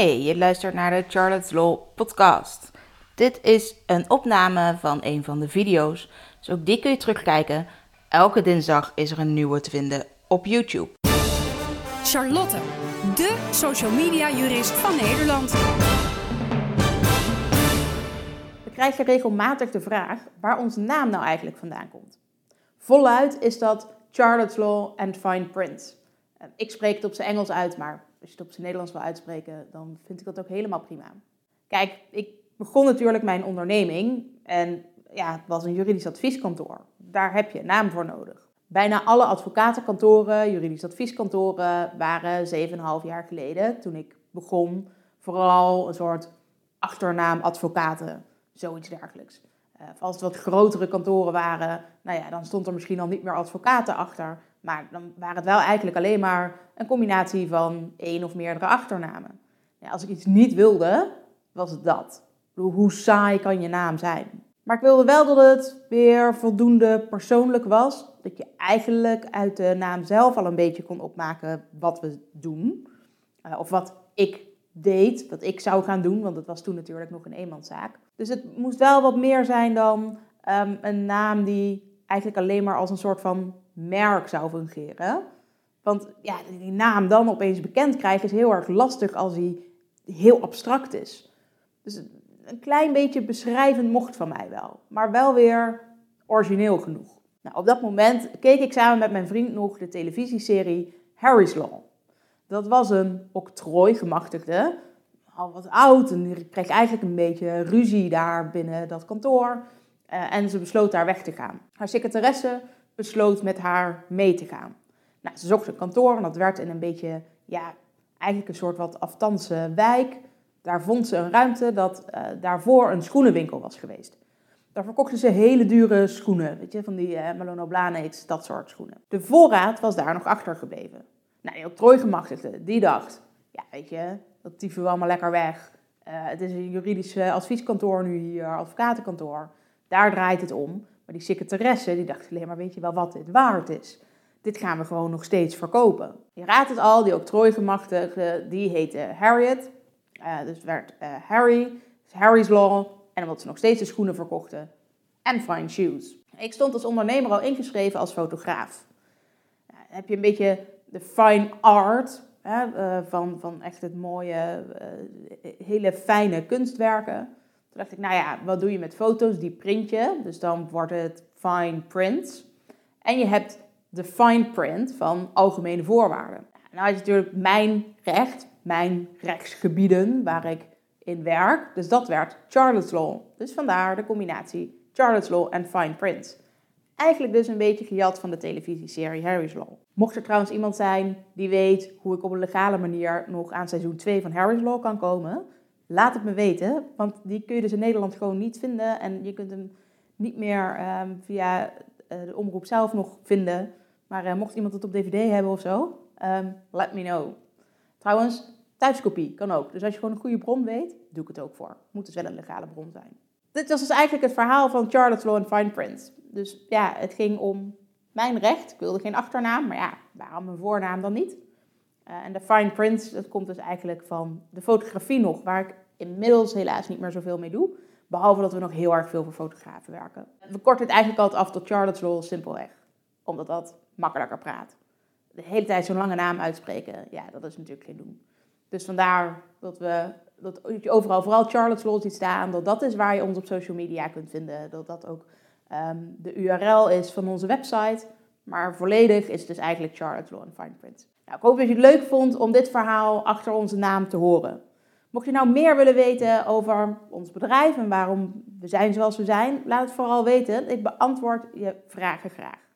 Hey, je luistert naar de Charlotte's Law podcast. Dit is een opname van een van de video's, dus ook die kun je terugkijken. Elke dinsdag is er een nieuwe te vinden op YouTube. Charlotte, de social media jurist van Nederland. We krijgen regelmatig de vraag waar onze naam nou eigenlijk vandaan komt. Voluit is dat Charlotte's Law and Fine Print. Ik spreek het op zijn Engels uit, maar als je het op zijn Nederlands wil uitspreken, dan vind ik dat ook helemaal prima. Kijk, ik begon natuurlijk mijn onderneming en ja, het was een juridisch advieskantoor. Daar heb je een naam voor nodig. Bijna alle advocatenkantoren, juridisch advieskantoren, waren 7,5 jaar geleden, toen ik begon, vooral een soort achternaam advocaten, zoiets dergelijks. Uh, als het wat grotere kantoren waren, nou ja, dan stond er misschien al niet meer advocaten achter. Maar dan waren het wel eigenlijk alleen maar een combinatie van één of meerdere achternamen. Als ik iets niet wilde, was het dat. Hoe saai kan je naam zijn? Maar ik wilde wel dat het weer voldoende persoonlijk was. Dat je eigenlijk uit de naam zelf al een beetje kon opmaken wat we doen. Uh, of wat ik deed, wat ik zou gaan doen, want het was toen natuurlijk nog een eenmanszaak. Dus het moest wel wat meer zijn dan um, een naam die eigenlijk alleen maar als een soort van merk zou fungeren. Want ja, die naam dan opeens bekend krijgen is heel erg lastig als hij heel abstract is. Dus een klein beetje beschrijvend mocht van mij wel, maar wel weer origineel genoeg. Nou, op dat moment keek ik samen met mijn vriend nog de televisieserie Harry's Law. Dat was een octrooigemachtigde, al wat oud en die kreeg eigenlijk een beetje ruzie daar binnen dat kantoor. Uh, en ze besloot daar weg te gaan. Haar secretaresse besloot met haar mee te gaan. Nou, ze zocht een kantoor en dat werd in een beetje, ja, eigenlijk een soort wat aftanse wijk. Daar vond ze een ruimte dat uh, daarvoor een schoenenwinkel was geweest. Daar verkochten ze hele dure schoenen, weet je, van die uh, Malone Blahniks, dat soort schoenen. De voorraad was daar nog achtergebleven. Nou, die octrooigemachtigde, die dacht, ja, weet je, dat tieven we allemaal lekker weg. Het is een juridisch advieskantoor nu hier, advocatenkantoor. Daar draait het om. Maar die secretaresse, die dacht alleen maar, weet je wel wat dit waard is? Dit gaan we gewoon nog steeds verkopen. Je raadt het al, die octrooigemachtigde, die heette Harriet. Uh, dus werd uh, Harry, Harry's Law. En omdat ze nog steeds de schoenen verkochten. En fine shoes. Ik stond als ondernemer al ingeschreven als fotograaf. Uh, heb je een beetje de fine art hè, van, van echt het mooie, hele fijne kunstwerken. Toen dacht ik, nou ja, wat doe je met foto's? Die print je. Dus dan wordt het fine print. En je hebt de fine print van algemene voorwaarden. Nou is natuurlijk mijn recht, mijn rechtsgebieden waar ik in werk. Dus dat werd Charlotte's Law. Dus vandaar de combinatie Charlotte's Law en fine print. Eigenlijk dus een beetje gejat van de televisieserie Harry's Law. Mocht er trouwens iemand zijn die weet hoe ik op een legale manier nog aan seizoen 2 van Harry's Law kan komen, laat het me weten. Want die kun je dus in Nederland gewoon niet vinden. En je kunt hem niet meer um, via uh, de omroep zelf nog vinden. Maar uh, mocht iemand het op dvd hebben of zo, um, let me know. Trouwens, thuiskopie kan ook. Dus als je gewoon een goede bron weet, doe ik het ook voor. Moet dus wel een legale bron zijn. Dit was dus eigenlijk het verhaal van Charlotte's Law en Fine Print. Dus ja, het ging om mijn recht. Ik wilde geen achternaam, maar ja, waarom mijn voornaam dan niet? Uh, en de fine print, dat komt dus eigenlijk van de fotografie nog, waar ik inmiddels helaas niet meer zoveel mee doe. Behalve dat we nog heel erg veel voor fotografen werken. We korten het eigenlijk altijd af tot Charlotte's Law simpelweg. Omdat dat makkelijker praat. De hele tijd zo'n lange naam uitspreken, ja, dat is natuurlijk geen doen. Dus vandaar dat we dat je overal vooral Charlotte's Law ziet staan. Dat dat is waar je ons op social media kunt vinden. Dat dat ook um, de URL is van onze website. Maar volledig is het dus eigenlijk Charlotte's Law en Fine Print. Nou, ik hoop dat je het leuk vond om dit verhaal achter onze naam te horen. Mocht je nou meer willen weten over ons bedrijf en waarom we zijn zoals we zijn, laat het vooral weten. Ik beantwoord je vragen graag.